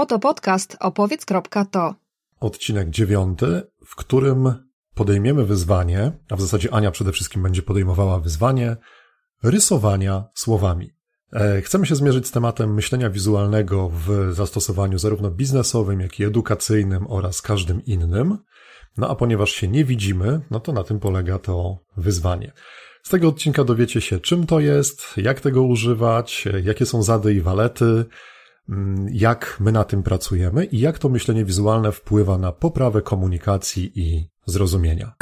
Oto podcast opowiedz.to. Odcinek dziewiąty, w którym podejmiemy wyzwanie, a w zasadzie Ania przede wszystkim będzie podejmowała wyzwanie rysowania słowami. E, chcemy się zmierzyć z tematem myślenia wizualnego w zastosowaniu zarówno biznesowym, jak i edukacyjnym oraz każdym innym. No a ponieważ się nie widzimy, no to na tym polega to wyzwanie. Z tego odcinka dowiecie się, czym to jest, jak tego używać, jakie są zady i walety, jak my na tym pracujemy i jak to myślenie wizualne wpływa na poprawę komunikacji i zrozumienia.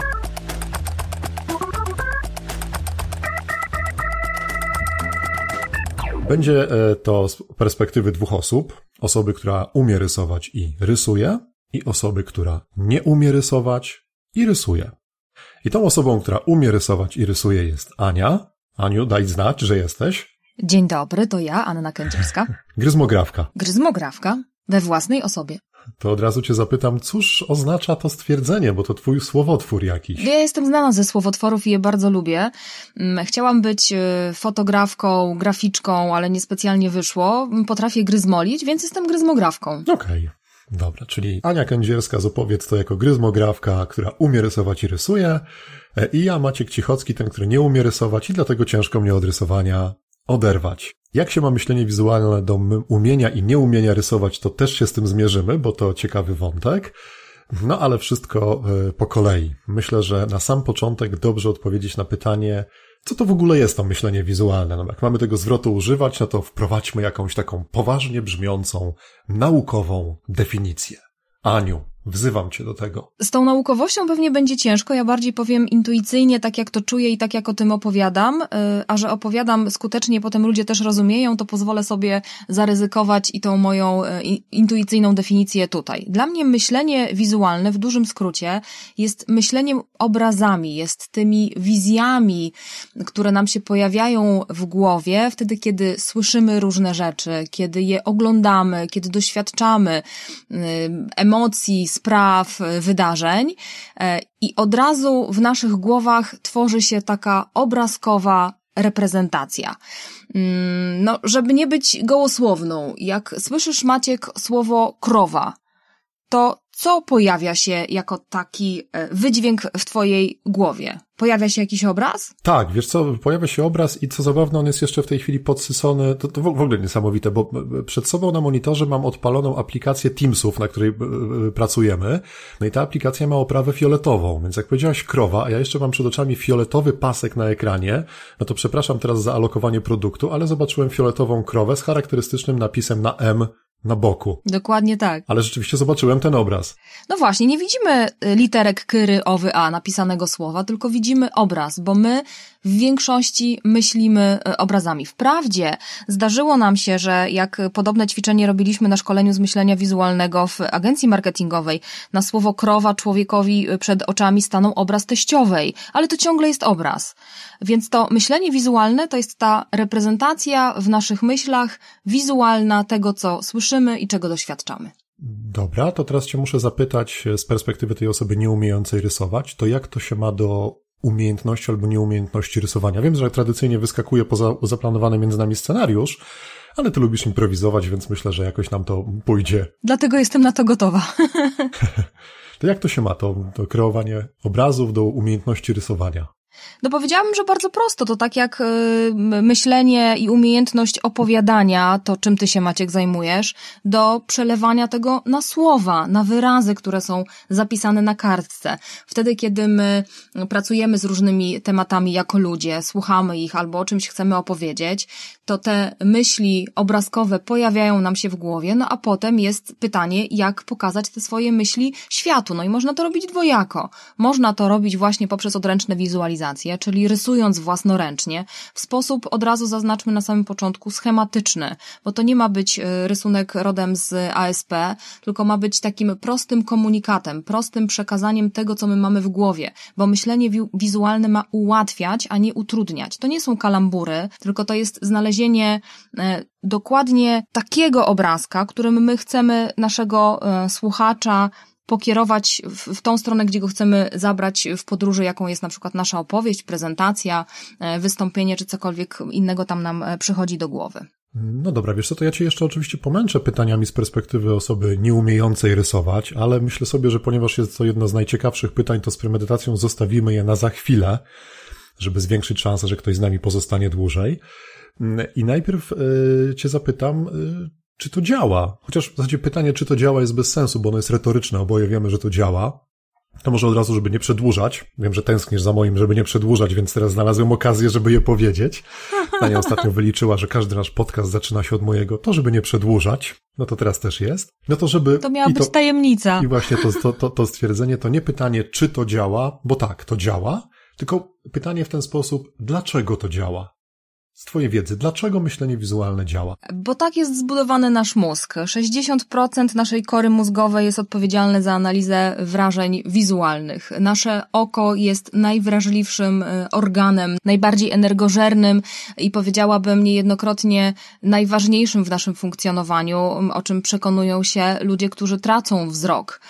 Będzie e, to z perspektywy dwóch osób. Osoby, która umie rysować i rysuje, i osoby, która nie umie rysować i rysuje. I tą osobą, która umie rysować i rysuje jest Ania. Aniu, daj znać, że jesteś. Dzień dobry, to ja, Anna Kędzierska. Gryzmografka. Gryzmografka we własnej osobie. To od razu cię zapytam, cóż oznacza to stwierdzenie, bo to twój słowotwór jakiś. Ja jestem znana ze słowotworów i je bardzo lubię. Mm, Chciałam być y, fotografką, graficzką, ale niespecjalnie wyszło. Potrafię gryzmolić, więc jestem gryzmografką. Okej. Dobra, czyli Ania Kędzierska z Opowiedz to jako gryzmografka, która umie rysować i rysuje, e, i ja, Maciek Cichocki, ten, który nie umie rysować i dlatego ciężko mnie od rysowania oderwać. Jak się ma myślenie wizualne do umienia i nieumienia rysować, to też się z tym zmierzymy, bo to ciekawy wątek. No ale wszystko e, po kolei. Myślę, że na sam początek dobrze odpowiedzieć na pytanie, co to w ogóle jest to myślenie wizualne. No, jak mamy tego zwrotu używać, no to wprowadźmy jakąś taką poważnie brzmiącą, naukową definicję. Aniu, wzywam cię do tego. Z tą naukowością pewnie będzie ciężko, ja bardziej powiem intuicyjnie, tak jak to czuję i tak jak o tym opowiadam, y, a że opowiadam skutecznie, potem ludzie też rozumieją, to pozwolę sobie zaryzykować i tą moją y, intuicyjną definicję tutaj. Dla mnie myślenie wizualne w dużym skrócie jest myśleniem obrazami, jest tymi wizjami, które nam się pojawiają w głowie wtedy, kiedy słyszymy różne rzeczy, kiedy je oglądamy, kiedy doświadczamy y, emocji, spraw, y, wydarzeń e, i od razu w naszych głowach tworzy się taka obrazkowa reprezentacja. Mm, No, żeby nie być gołosłowną, jak słyszysz Maciek słowo krowa, to co pojawia się jako taki e, wydźwięk w twojej głowie? Pojawia się jakiś obraz? Tak, wiesz co, pojawia się obraz i co zabawne, on jest jeszcze w tej chwili podsycony, to, to w ogóle niesamowite, bo e, przed sobą na monitorze mam odpaloną aplikację Teamsów, na której e, e, pracujemy, no i ta aplikacja ma oprawę fioletową, więc jak powiedziałaś krowa, a ja jeszcze mam przed oczami fioletowy pasek na ekranie, no to przepraszam teraz za alokowanie produktu, ale zobaczyłem fioletową krowę z charakterystycznym napisem na M na boku. Dokładnie tak. Ale rzeczywiście zobaczyłem ten obraz. No właśnie, nie widzimy y, literek kyry, owy, a napisanego słowa, tylko widzimy obraz, bo my w większości myślimy y, obrazami. Wprawdzie zdarzyło nam się, że jak podobne ćwiczenie robiliśmy na szkoleniu z myślenia wizualnego w agencji marketingowej, na słowo krowa człowiekowi y, przed oczami stanął obraz teściowej, ale to ciągle jest obraz. Więc to myślenie wizualne to jest ta reprezentacja w naszych myślach wizualna tego, co słyszymy i czego doświadczamy. Dobra, to teraz cię muszę zapytać e, z perspektywy tej osoby nieumiejącej rysować, to jak to się ma do umiejętności albo nieumiejętności rysowania? Wiem, że tradycyjnie wyskakuje poza zaplanowany między nami scenariusz, ale ty lubisz improwizować, więc myślę, że jakoś nam to pójdzie. Dlatego jestem na to gotowa. To jak to się ma, to, to kreowanie obrazów do umiejętności rysowania? No powiedziałabym, że bardzo prosto. To tak jak y, myślenie i umiejętność opowiadania, to czym ty się Maciek zajmujesz, do przelewania tego na słowa, na wyrazy, które są zapisane na kartce. Wtedy, kiedy my pracujemy z różnymi tematami jako ludzie, słuchamy ich albo o czymś chcemy opowiedzieć, to te myśli obrazkowe pojawiają nam się w głowie, no a potem jest pytanie, jak pokazać te swoje myśli światu. No i można to robić dwojako. Można to robić właśnie poprzez odręczne wizualizacje, czyli rysując własnoręcznie, w sposób od razu zaznaczmy na samym początku schematyczny, bo to nie ma być y, rysunek rodem z ASP, tylko ma być takim prostym komunikatem, prostym przekazaniem tego, co my mamy w głowie, bo myślenie wi- wizualne ma ułatwiać, a nie utrudniać. To nie są kalambury, tylko to jest znalezienie e, dokładnie takiego obrazka, którym my chcemy naszego e, słuchacza pokierować w, w tą stronę, gdzie go chcemy zabrać w podróży, jaką jest na przykład nasza opowieść, prezentacja, e, wystąpienie czy cokolwiek innego tam nam e, przychodzi do głowy. No dobra, wiesz co, to ja cię jeszcze oczywiście pomęczę pytaniami z perspektywy osoby nieumiejącej rysować, ale myślę sobie, że ponieważ jest to jedno z najciekawszych pytań, to z premedytacją zostawimy je na za chwilę, żeby zwiększyć szansę, że ktoś z nami pozostanie dłużej. I najpierw y, cię zapytam, czy to działa? Chociaż w zasadzie pytanie, czy to działa jest bez sensu, bo ono jest retoryczne, oboje wiemy, że to działa. To może od razu, żeby nie przedłużać. Wiem, że tęsknisz za moim, żeby nie przedłużać, więc teraz znalazłem okazję, żeby je powiedzieć. Tania ostatnio wyliczyła, że każdy nasz podcast zaczyna się od mojego, to żeby nie przedłużać. No to teraz też jest. No to żeby... To miała być to, tajemnica. I właśnie to, to, to, to stwierdzenie to nie pytanie, czy to działa, bo tak, to działa, tylko pytanie w ten sposób, dlaczego to działa? Z Twojej wiedzy, dlaczego myślenie wizualne działa? Bo tak jest zbudowany nasz mózg. 60% naszej kory mózgowej jest odpowiedzialne za analizę wrażeń wizualnych. Nasze oko jest najwrażliwszym y, organem, najbardziej energożernym i powiedziałabym niejednokrotnie najważniejszym w naszym funkcjonowaniu, o czym przekonują się ludzie, którzy tracą wzrok.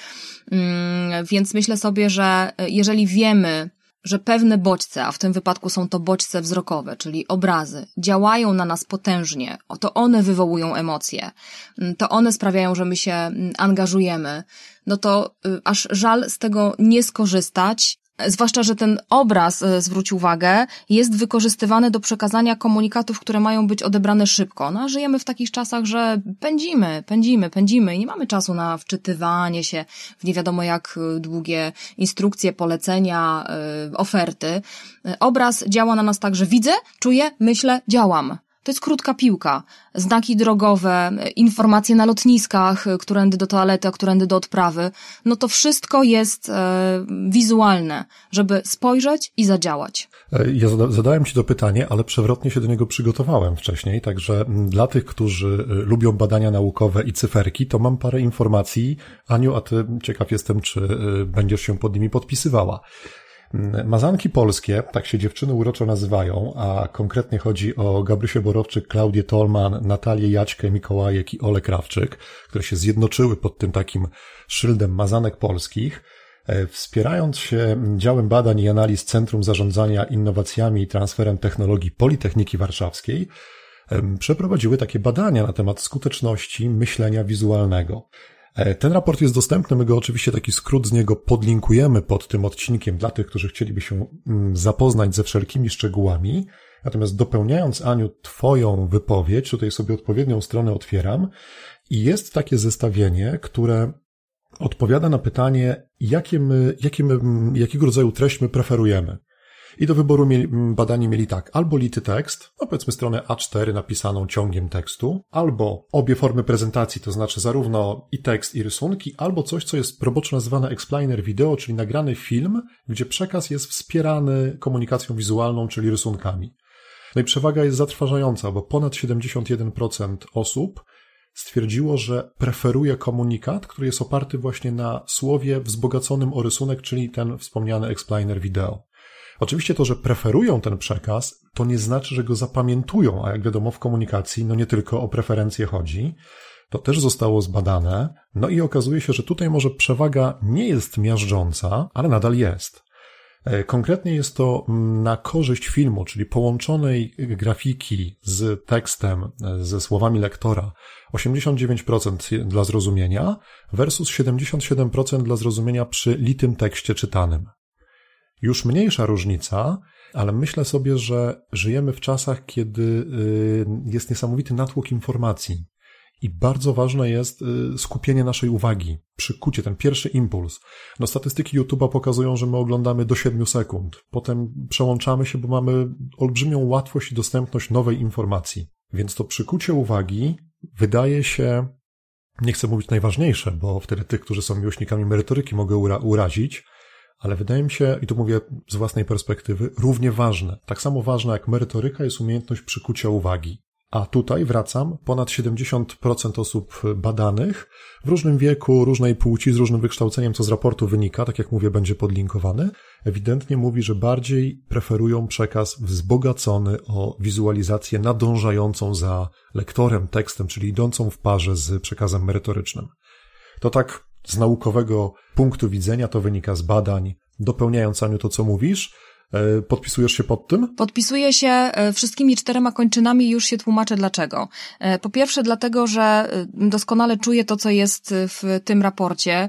Mm, więc myślę sobie, że y, jeżeli wiemy, że pewne bodźce, a w tym wypadku są to bodźce wzrokowe, czyli obrazy, działają na nas potężnie, to one wywołują emocje, mm, to one sprawiają, że my się mm, angażujemy, no to y, aż żal z tego nie skorzystać Zwłaszcza, że ten obraz, e, zwróć uwagę, jest wykorzystywany do przekazania komunikatów, które mają być odebrane szybko. No, żyjemy w takich czasach, że pędzimy, pędzimy, pędzimy i nie mamy czasu na wczytywanie się w nie wiadomo jak e, długie instrukcje, polecenia, e, oferty. Obraz działa na nas tak, że widzę, czuję, myślę, działam. To jest krótka piłka. Znaki drogowe, informacje na lotniskach, którędy do toalety, którędy do odprawy. No to wszystko jest e, wizualne, żeby spojrzeć i zadziałać. E, ja zadałem Ci to pytanie, ale przewrotnie się do niego przygotowałem wcześniej, także dla tych, którzy e, lubią badania naukowe i cyferki, to mam parę informacji. Aniu, a Ty ciekaw jestem, czy e, będziesz się pod nimi podpisywała. Mazanki polskie, tak się dziewczyny uroczo nazywają, a konkretnie chodzi o Gabrysię Borowczyk, Klaudię Tolman, Natalię Jaćkę, Mikołajek i Ole Krawczyk, które się zjednoczyły pod tym takim szyldem Mazanek Polskich, e, wspierając się działem badań i analiz Centrum Zarządzania Innowacjami i Transferem Technologii Politechniki Warszawskiej, przeprowadziły takie badania na temat skuteczności myślenia wizualnego. E, ten raport jest dostępny, my go oczywiście taki skrót z niego podlinkujemy pod tym odcinkiem dla tych, którzy chcieliby się mm, zapoznać ze wszelkimi szczegółami. Natomiast dopełniając, Aniu, Twoją wypowiedź, tutaj sobie odpowiednią stronę otwieram i jest takie zestawienie, które odpowiada na pytanie, jakie my, jakie my, jakiego rodzaju treść my preferujemy. I do wyboru mieli, badani mieli tak, albo lity tekst, no powiedzmy stronę A4 napisaną ciągiem tekstu, albo obie formy prezentacji, to znaczy zarówno i tekst, i rysunki, albo coś, co jest roboczo nazywane explainer video, czyli nagrany film, gdzie przekaz jest wspierany komunikacją wizualną, czyli rysunkami. No i przewaga jest zatrważająca, bo ponad 71% osób stwierdziło, że preferuje komunikat, który jest oparty właśnie na słowie wzbogaconym o rysunek, czyli ten wspomniany explainer video. Oczywiście to, że preferują ten przekaz, to nie znaczy, że go zapamiętują, a jak wiadomo w komunikacji, no nie tylko o preferencje chodzi. To też zostało zbadane, no i okazuje się, że tutaj może przewaga nie jest miażdżąca, ale nadal jest. E, konkretnie jest to mm, na korzyść filmu, czyli połączonej grafiki z tekstem, e, ze słowami lektora 89% dla zrozumienia versus 77% dla zrozumienia przy litym tekście czytanym już mniejsza różnica, ale myślę sobie, że żyjemy w czasach, kiedy y, jest niesamowity natłok informacji. I bardzo ważne jest y, skupienie naszej uwagi, przykucie, ten pierwszy impuls. No, statystyki YouTube'a pokazują, że my oglądamy do 7 sekund. Potem przełączamy się, bo mamy olbrzymią łatwość i dostępność nowej informacji. Więc to przykucie uwagi wydaje się, nie chcę mówić najważniejsze, bo wtedy tych, którzy są miłośnikami merytoryki, mogę ura urazić, ale wydaje mi się, i tu mówię z własnej perspektywy, równie ważne. Tak samo ważna jak merytoryka jest umiejętność przykucia uwagi. A tutaj wracam, ponad 70% osób badanych w różnym wieku, różnej płci, z różnym wykształceniem, co z raportu wynika, tak jak mówię, będzie podlinkowany, ewidentnie mówi, że bardziej preferują przekaz wzbogacony o wizualizację nadążającą za lektorem, tekstem, czyli idącą w parze z przekazem merytorycznym. To tak z naukowego punktu widzenia to wynika z badań. Dopełniając Aniu to, co mówisz, podpisujesz się pod tym? Podpisuję się e, wszystkimi czterema kończynami i już się tłumaczę dlaczego. E, po pierwsze dlatego, że doskonale czuję to, co jest w tym raporcie.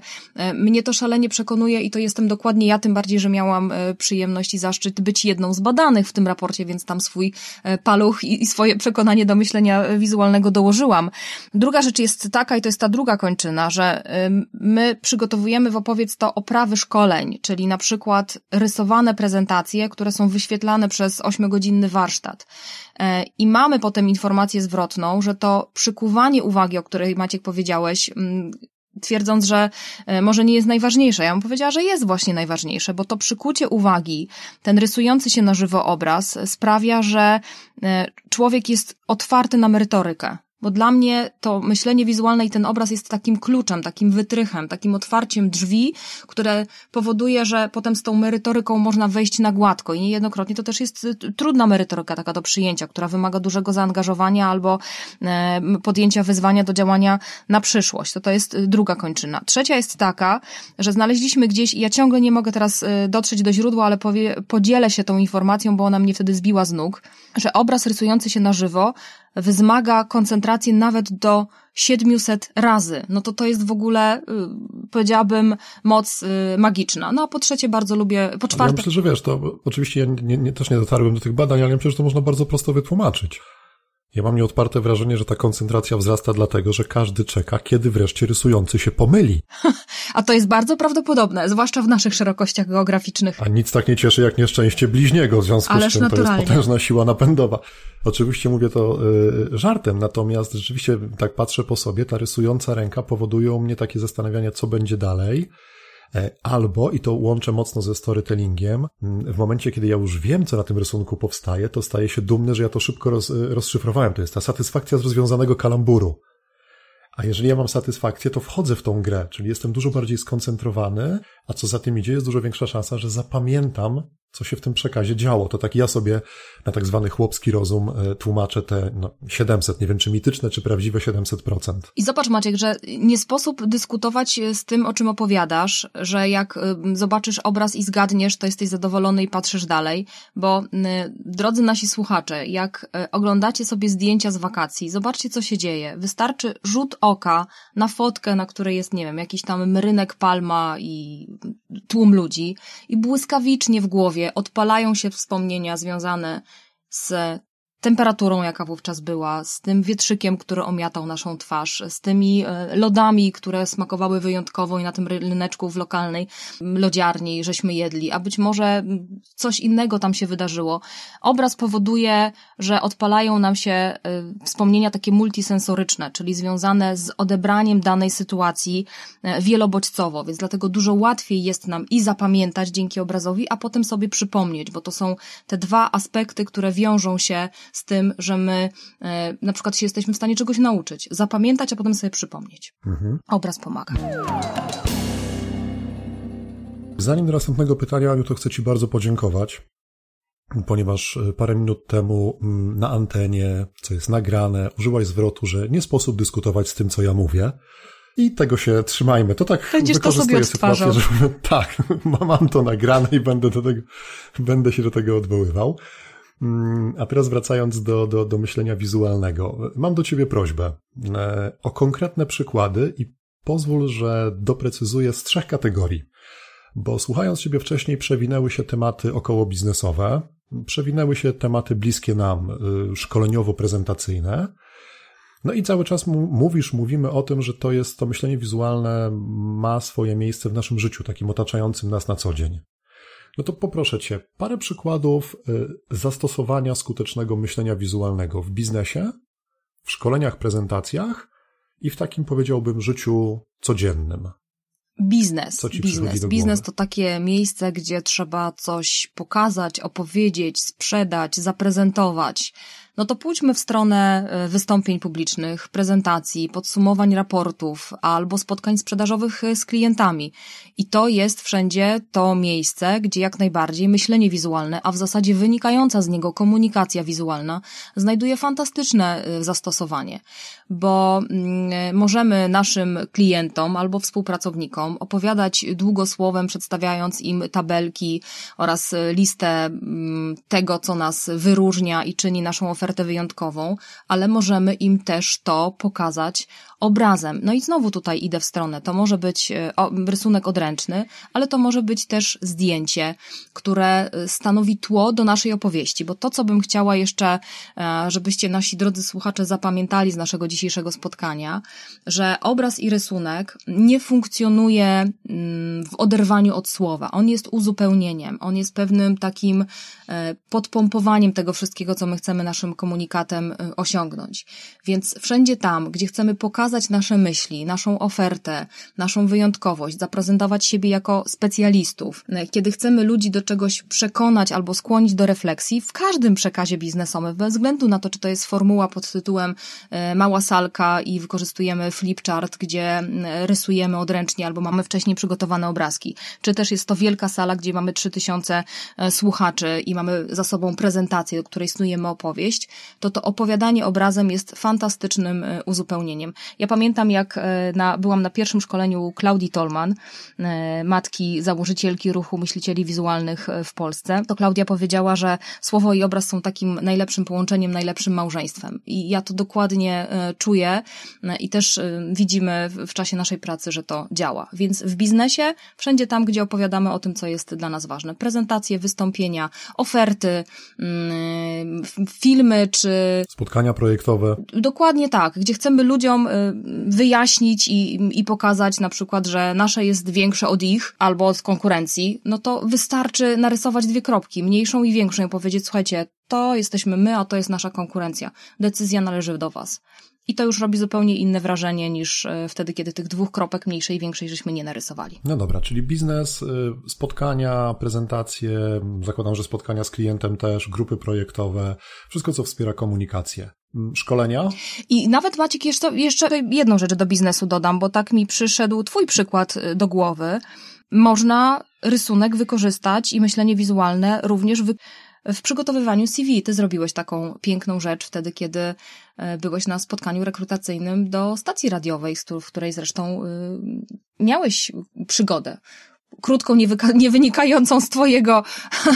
Mnie to szalenie przekonuje i to jestem dokładnie ja, tym bardziej, że miałam przyjemność i zaszczyt być jedną z badanych w tym raporcie, więc tam swój paluch i swoje przekonanie do myślenia wizualnego dołożyłam. Druga rzecz jest taka, i to jest ta druga kończyna, że my przygotowujemy w opowiedz to oprawy szkoleń, czyli na przykład rysowane prezentacje, które są wyświetlane przez ośmiogodzinny warsztat. E, I mamy potem informację zwrotną, że to przykuwanie uwagi, o której Maciek powiedziałeś, mm, twierdząc, że e, może nie jest najważniejsze. Ja bym powiedziała, że jest właśnie najważniejsze, bo to przykucie uwagi, ten rysujący się na żywo obraz sprawia, że e, człowiek jest otwarty na merytorykę. Bo dla mnie to myślenie wizualne i ten obraz jest takim kluczem, takim wytrychem, takim otwarciem drzwi, które powoduje, że potem z tą merytoryką można wejść na gładko. I niejednokrotnie to też jest y, trudna merytoryka taka do przyjęcia, która wymaga dużego zaangażowania albo e, podjęcia wyzwania do działania na przyszłość. To to jest y, druga kończyna. Trzecia jest taka, że znaleźliśmy gdzieś, i ja ciągle nie mogę teraz y, dotrzeć do źródła, ale powie, podzielę się tą informacją, bo ona mnie wtedy zbiła z nóg, że obraz rysujący się na żywo wzmaga koncentrację nawet do 700 razy. No to to jest w ogóle, y, powiedziałabym, moc y, magiczna. No a po trzecie bardzo lubię, po czwarte... Ja myślę, że wiesz, to oczywiście ja nie, nie, też nie dotarłem do tych badań, ale ja myślę, że to można bardzo prosto wytłumaczyć. Ja mam nieodparte wrażenie, że ta koncentracja wzrasta dlatego, że każdy czeka, kiedy wreszcie rysujący się pomyli. A to jest bardzo prawdopodobne, zwłaszcza w naszych szerokościach geograficznych. A nic tak nie cieszy jak nieszczęście bliźniego, w związku Ależ z czym naturalnie. to jest potężna siła napędowa. Oczywiście mówię to y, żartem, natomiast rzeczywiście tak patrzę po sobie, ta rysująca ręka powoduje u mnie takie zastanawianie, co będzie dalej. E, albo, i to łączę mocno ze storytellingiem, w momencie, kiedy ja już wiem, co na tym rysunku powstaje, to staję się dumny, że ja to szybko roz, rozszyfrowałem. To jest ta satysfakcja z rozwiązanego kalamburu. A jeżeli ja mam satysfakcję, to wchodzę w tą grę, czyli jestem dużo bardziej skoncentrowany, a co za tym idzie, jest dużo większa szansa, że zapamiętam co się w tym przekazie działo. To tak ja sobie na tak zwany chłopski rozum e, tłumaczę te no, 700, nie wiem czy mityczne, czy prawdziwe 700%. I zobacz Maciek, że nie sposób dyskutować z tym, o czym opowiadasz, że jak e, zobaczysz obraz i zgadniesz, to jesteś zadowolony i patrzysz dalej, bo drodzy nasi słuchacze, jak e, oglądacie sobie zdjęcia z wakacji, zobaczcie co się dzieje. Wystarczy rzut oka na fotkę, na której jest, nie wiem, jakiś tam rynek palma i tłum ludzi i błyskawicznie w głowie odpalają się wspomnienia związane z temperaturą, jaka wówczas była, z tym wietrzykiem, który omiatał naszą twarz, z tymi e, lodami, które smakowały wyjątkowo i na tym ryneczku w lokalnej lodziarni żeśmy jedli, a być może coś innego tam się wydarzyło. Obraz powoduje, że odpalają nam się e, wspomnienia takie multisensoryczne, czyli związane z odebraniem danej sytuacji e, wielobodźcowo, więc dlatego dużo łatwiej jest nam i zapamiętać dzięki obrazowi, a potem sobie przypomnieć, bo to są te dwa aspekty, które wiążą się z tym, że my e, na przykład się jesteśmy w stanie czegoś nauczyć, zapamiętać, a potem sobie przypomnieć. Mhm. Obraz pomaga. Zanim do następnego pytania, Aniu, to chcę Ci bardzo podziękować, ponieważ e, parę minut temu mm, na antenie, co jest nagrane, użyłaś zwrotu, że nie sposób dyskutować z tym, co ja mówię. I tego się trzymajmy. To tak Będziesz wykorzystuję to sytuację, że tak, mam to nagrane i będę, do tego, będę się do tego odwoływał. Mm, a teraz wracając do, do, do myślenia wizualnego, mam do Ciebie prośbę e, o konkretne przykłady i pozwól, że doprecyzuję z trzech kategorii. Bo słuchając Ciebie wcześniej, przewinęły się tematy około biznesowe, przewinęły się tematy bliskie nam, y, szkoleniowo-prezentacyjne. No i cały czas mówisz, mówimy o tym, że to jest to myślenie wizualne ma swoje miejsce w naszym życiu, takim otaczającym nas na co dzień. No to poproszę Cię, parę przykładów y, zastosowania skutecznego myślenia wizualnego w biznesie, w szkoleniach, prezentacjach i w takim, powiedziałbym, życiu codziennym. Biznes. biznes. Biznes to takie miejsce, gdzie trzeba coś pokazać, opowiedzieć, sprzedać, zaprezentować. No to pójdźmy w stronę e, wystąpień publicznych, prezentacji, podsumowań raportów albo spotkań sprzedażowych e, z klientami. I to jest wszędzie to miejsce, gdzie jak najbardziej myślenie wizualne, a w zasadzie wynikająca z niego komunikacja wizualna, znajduje fantastyczne e, zastosowanie, bo mm, możemy naszym klientom albo współpracownikom opowiadać długosłowem, przedstawiając im tabelki oraz listę mm, tego, co nas wyróżnia i czyni naszą ofertę wyjątkową, ale możemy im też to pokazać obrazem. No i znowu tutaj idę w stronę. To może być e, rysunek odręczny, ale to może być też zdjęcie, które e, stanowi tło do naszej opowieści, bo to, co bym chciała jeszcze, e, żebyście nasi drodzy słuchacze zapamiętali z naszego dzisiejszego spotkania, że obraz i rysunek nie funkcjonuje mm, w oderwaniu od słowa. On jest uzupełnieniem, on jest pewnym takim podpompowaniem tego wszystkiego, co my chcemy naszym komunikatem osiągnąć. Więc wszędzie tam, gdzie chcemy pokazać, pokazać nasze myśli, naszą ofertę, naszą wyjątkowość, zaprezentować siebie jako specjalistów. Kiedy chcemy ludzi do czegoś przekonać albo skłonić do refleksji, w każdym przekazie biznesowym, bez względu na to, czy to jest formuła pod tytułem e, mała salka i wykorzystujemy flipchart, gdzie rysujemy odręcznie albo mamy wcześniej przygotowane obrazki, czy też jest to wielka sala, gdzie mamy 3000 e, słuchaczy i mamy za sobą prezentację, do której snujemy opowieść, to to opowiadanie obrazem jest fantastycznym e, uzupełnieniem. Ja pamiętam, jak e, na, byłam na pierwszym szkoleniu Klaudii Tolman, e, matki założycielki ruchu myślicieli wizualnych e, w Polsce. To Klaudia powiedziała, że słowo i obraz są takim najlepszym połączeniem, najlepszym małżeństwem. I ja to dokładnie czuję i też widzimy w czasie naszej pracy, że to działa. Więc w biznesie, wszędzie tam, gdzie opowiadamy o tym, co jest dla nas ważne. Prezentacje, wystąpienia, oferty, mm, filmy czy... Spotkania projektowe. Dokładnie tak, gdzie chcemy ludziom wyjaśnić i, i pokazać na przykład, że nasze jest większe od ich albo od konkurencji, no to wystarczy narysować dwie kropki, mniejszą i większą i powiedzieć, słuchajcie, to jesteśmy my, a to jest nasza konkurencja. Decyzja należy do was. I to już robi zupełnie inne wrażenie niż e, wtedy, kiedy tych dwóch kropek mniejszej i większej żeśmy nie narysowali. No dobra, czyli biznes, y, spotkania, prezentacje, zakładam, że spotkania z klientem też, grupy projektowe, wszystko co wspiera komunikację. Mm, szkolenia. I nawet Maciek, jeszcze, jeszcze jedną rzecz do biznesu dodam, bo tak mi przyszedł twój przykład y, do głowy. Można rysunek wykorzystać i myślenie wizualne również wy w przygotowywaniu CV. Ty zrobiłeś taką piękną rzecz wtedy, kiedy e, byłeś na spotkaniu rekrutacyjnym do stacji radiowej, w której zresztą y, miałeś przygodę krótką, nie, wynikającą z twojego,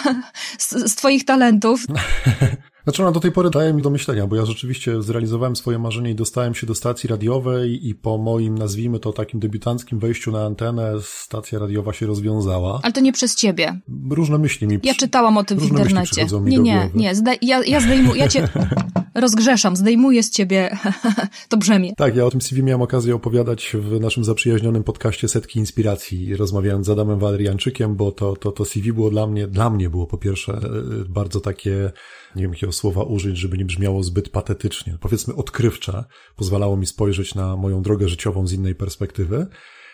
z, z, twoich talentów. Znaczy ona do tej pory daje mi do myślenia, bo ja rzeczywiście zrealizowałem swoje marzenie i dostałem się do stacji radiowej i po moim, nazwijmy to takim debiutanckim wejściu na antenę, stacja radiowa się rozwiązała. Ale to nie przez ciebie. Różne myśli mi Ja czytałam o tym w internecie. nie, nie, nie. Ja, ja zdejmuję, ja cię rozgrzeszam, zdejmuję z ciebie to brzemię. Tak, ja o tym CV miałem okazję opowiadać w naszym zaprzyjaźnionym podcaście Setki Inspiracji, rozmawiając z Adamem Walerianczykiem, bo to, to, to CV było dla mnie, dla mnie było po pierwsze e, bardzo takie nie wiem jakiego słowa użyć, żeby nie brzmiało zbyt patetycznie, powiedzmy odkrywcze, pozwalało mi spojrzeć na moją drogę życiową z innej perspektywy,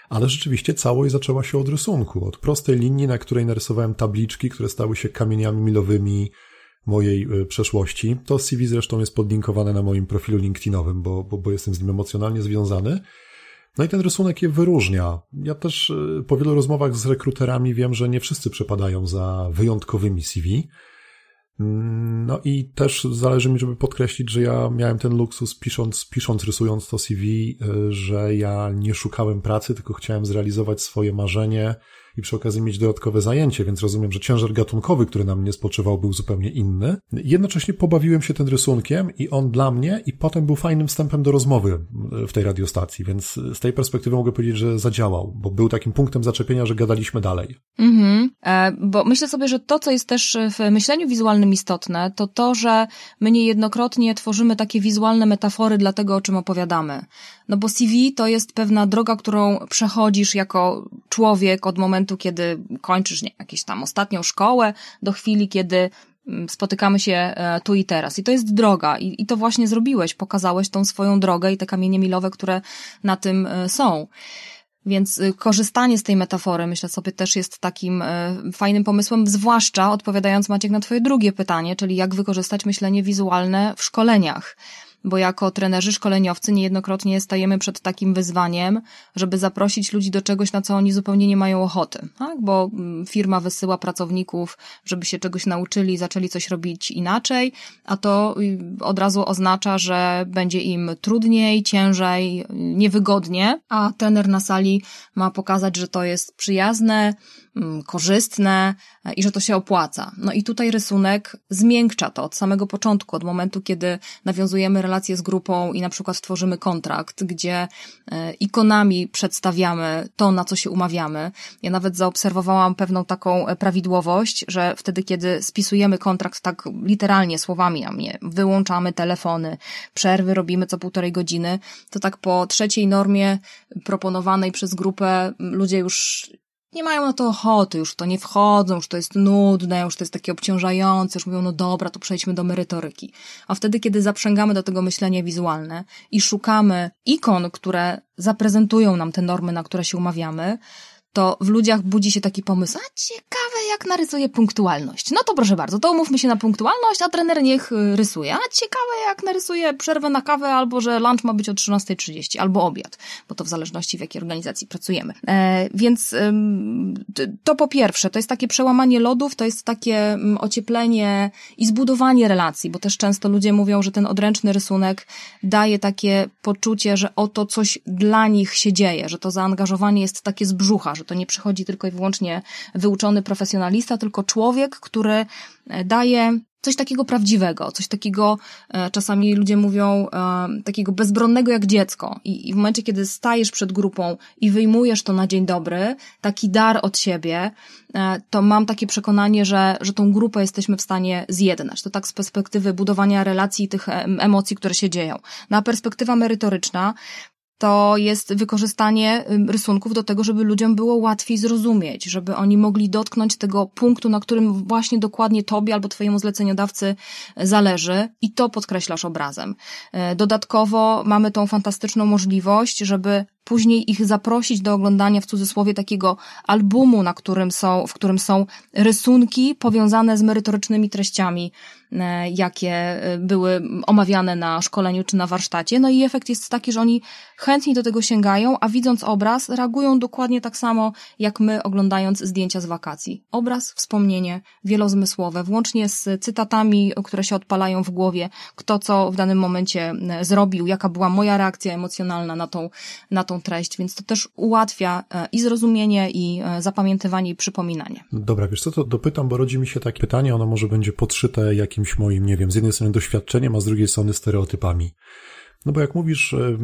ale rzeczywiście całość zaczęła się od rysunku, od prostej linii, na której narysowałem tabliczki, które stały się kamieniami milowymi mojej e, przeszłości. To CV zresztą jest podlinkowane na moim profilu LinkedInowym, bo, bo, bo jestem z nim emocjonalnie związany. No i ten rysunek je wyróżnia. Ja też e, po wielu rozmowach z rekruterami wiem, że nie wszyscy przepadają za wyjątkowymi CV. No i też zależy mi, żeby podkreślić, że ja miałem ten luksus pisząc, pisząc, rysując to CV, y, że ja nie szukałem pracy, tylko chciałem zrealizować swoje marzenie i przy okazji mieć dodatkowe zajęcie, więc rozumiem, że ciężar gatunkowy, który na mnie spoczywał, był zupełnie inny. Jednocześnie pobawiłem się tym rysunkiem i on dla mnie i potem był fajnym wstępem do rozmowy w tej radiostacji, więc z tej perspektywy mogę powiedzieć, że zadziałał, bo był takim punktem zaczepienia, że gadaliśmy dalej. Mhm, e, bo myślę sobie, że to, co jest też w myśleniu wizualnym istotne, to to, że my niejednokrotnie tworzymy takie wizualne metafory dla tego, o czym opowiadamy. No bo CV to jest pewna droga, którą przechodzisz jako człowiek od momentu, kiedy kończysz nie, jakąś tam ostatnią szkołę, do chwili, kiedy mm, spotykamy się e, tu i teraz. I to jest droga. I, I to właśnie zrobiłeś. Pokazałeś tą swoją drogę i te kamienie milowe, które na tym e, są. Więc y, korzystanie z tej metafory, myślę sobie, też jest takim y, fajnym pomysłem, zwłaszcza odpowiadając Maciek na Twoje drugie pytanie, czyli jak wykorzystać myślenie wizualne w szkoleniach bo jako trenerzy, szkoleniowcy niejednokrotnie stajemy przed takim wyzwaniem, żeby zaprosić ludzi do czegoś, na co oni zupełnie nie mają ochoty, tak? bo mm, firma wysyła pracowników, żeby się czegoś nauczyli, zaczęli coś robić inaczej, a to y, od razu oznacza, że będzie im trudniej, ciężej, niewygodnie, a trener na sali ma pokazać, że to jest przyjazne, korzystne e, i że to się opłaca. No i tutaj rysunek zmiękcza to od samego początku, od momentu, kiedy nawiązujemy relacje z grupą i na przykład tworzymy kontrakt, gdzie e, ikonami przedstawiamy to, na co się umawiamy. Ja nawet zaobserwowałam pewną taką e, prawidłowość, że wtedy, kiedy spisujemy kontrakt tak literalnie słowami, a nie wyłączamy telefony, przerwy robimy co półtorej godziny, to tak po trzeciej normie proponowanej przez grupę ludzie już nie mają na to ochoty, już w to nie wchodzą, już to jest nudne, już to jest takie obciążające, już mówią, no dobra, to przejdźmy do merytoryki. A wtedy, kiedy zaprzęgamy do tego myślenie wizualne i szukamy ikon, które zaprezentują nam te normy, na które się umawiamy, to w ludziach budzi się taki pomysł, a ciekawe jak narysuje punktualność. No to proszę bardzo, to umówmy się na punktualność, a trener niech y, rysuje. A ciekawe jak narysuje przerwę na kawę, albo że lunch ma być o 13.30, albo obiad, bo to w zależności w jakiej organizacji pracujemy. E, więc to po pierwsze, to jest takie przełamanie lodów, to jest takie ocieplenie i zbudowanie relacji, bo też często ludzie mówią, że ten odręczny rysunek daje takie poczucie, że oto coś dla nich się dzieje, że to zaangażowanie jest takie z brzucha, że to nie przychodzi tylko i wyłącznie wyuczony profesjonalista, tylko człowiek, który e, daje coś takiego prawdziwego, coś takiego, e, czasami ludzie mówią, e, takiego bezbronnego jak dziecko. I, w momencie, kiedy stajesz przed grupą i wyjmujesz to na dzień dobry, taki dar od siebie, to mam takie przekonanie, że, że tą grupę jesteśmy w stanie zjednać. To tak z perspektywy budowania relacji i tych emocji, które się dzieją. Na perspektywa merytoryczna, to jest wykorzystanie rysunków do tego, żeby ludziom było łatwiej zrozumieć, żeby oni mogli dotknąć tego punktu, na którym właśnie dokładnie tobie albo twojemu zleceniodawcy zależy i to podkreślasz obrazem. E, dodatkowo mamy tą fantastyczną możliwość, żeby później ich zaprosić do oglądania w cudzysłowie takiego albumu, na którym są, w którym są rysunki powiązane z merytorycznymi treściami, e, jakie e, były omawiane na szkoleniu czy na warsztacie. No i efekt jest taki, że oni chętniej do tego sięgają, a widząc obraz, reagują dokładnie tak samo, jak my oglądając zdjęcia z wakacji. Obraz, wspomnienie, wielozmysłowe, włącznie z cytatami, które się odpalają w głowie, kto co w danym momencie e, zrobił, jaka była moja reakcja emocjonalna na tą, na tą treść, więc to też ułatwia e, i zrozumienie, i e, zapamiętywanie, i przypominanie. Dobra, wiesz co, to dopytam, bo rodzi mi się takie pytanie, ono może będzie podszyte jakimś moim, nie wiem, z jednej strony doświadczeniem, a z drugiej strony stereotypami. No bo jak mówisz, e,